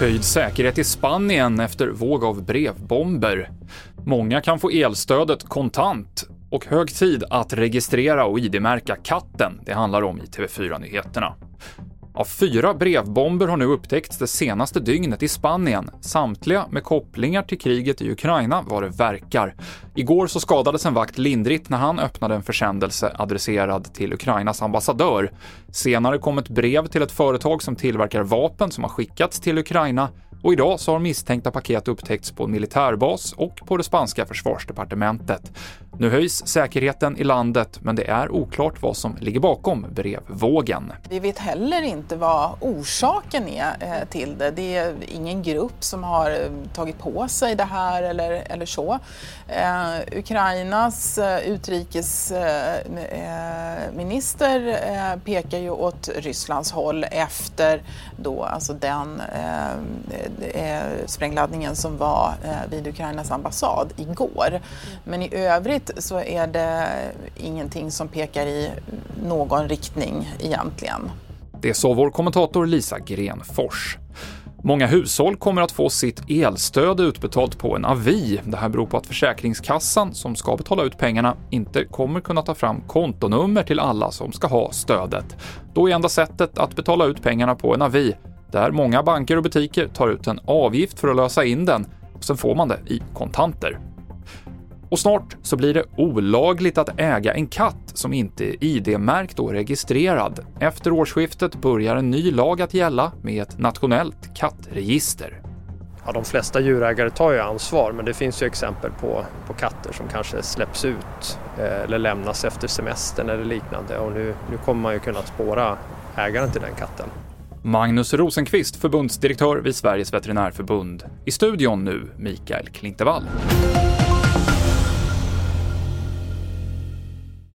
Höjd säkerhet i Spanien efter våg av brevbomber. Många kan få elstödet kontant och hög tid att registrera och ID-märka katten det handlar om i TV4-nyheterna. Ja, fyra brevbomber har nu upptäckts det senaste dygnet i Spanien, samtliga med kopplingar till kriget i Ukraina vad det verkar. Igår så skadades en vakt lindrigt när han öppnade en försändelse adresserad till Ukrainas ambassadör. Senare kom ett brev till ett företag som tillverkar vapen som har skickats till Ukraina och idag så har misstänkta paket upptäckts på en militärbas och på det spanska försvarsdepartementet. Nu höjs säkerheten i landet, men det är oklart vad som ligger bakom brevvågen. Vi vet heller inte vad orsaken är eh, till det. Det är ingen grupp som har eh, tagit på sig det här eller, eller så. Eh, Ukrainas eh, utrikesminister eh, eh, pekar ju åt Rysslands håll efter då, alltså den eh, Eh, sprängladdningen som var eh, vid Ukrainas ambassad igår. Men i övrigt så är det ingenting som pekar i någon riktning egentligen. Det sa vår kommentator Lisa Grenfors. Många hushåll kommer att få sitt elstöd utbetalt på en avi. Det här beror på att Försäkringskassan, som ska betala ut pengarna, inte kommer kunna ta fram kontonummer till alla som ska ha stödet. Då är enda sättet att betala ut pengarna på en avi, där många banker och butiker tar ut en avgift för att lösa in den, och sen får man det i kontanter. Och snart så blir det olagligt att äga en katt som inte är ID-märkt och registrerad. Efter årsskiftet börjar en ny lag att gälla med ett nationellt kattregister. Ja, de flesta djurägare tar ju ansvar men det finns ju exempel på, på katter som kanske släpps ut eh, eller lämnas efter semestern eller liknande och nu, nu kommer man ju kunna spåra ägaren till den katten. Magnus Rosenqvist, förbundsdirektör vid Sveriges veterinärförbund. I studion nu, Mikael Klintevall.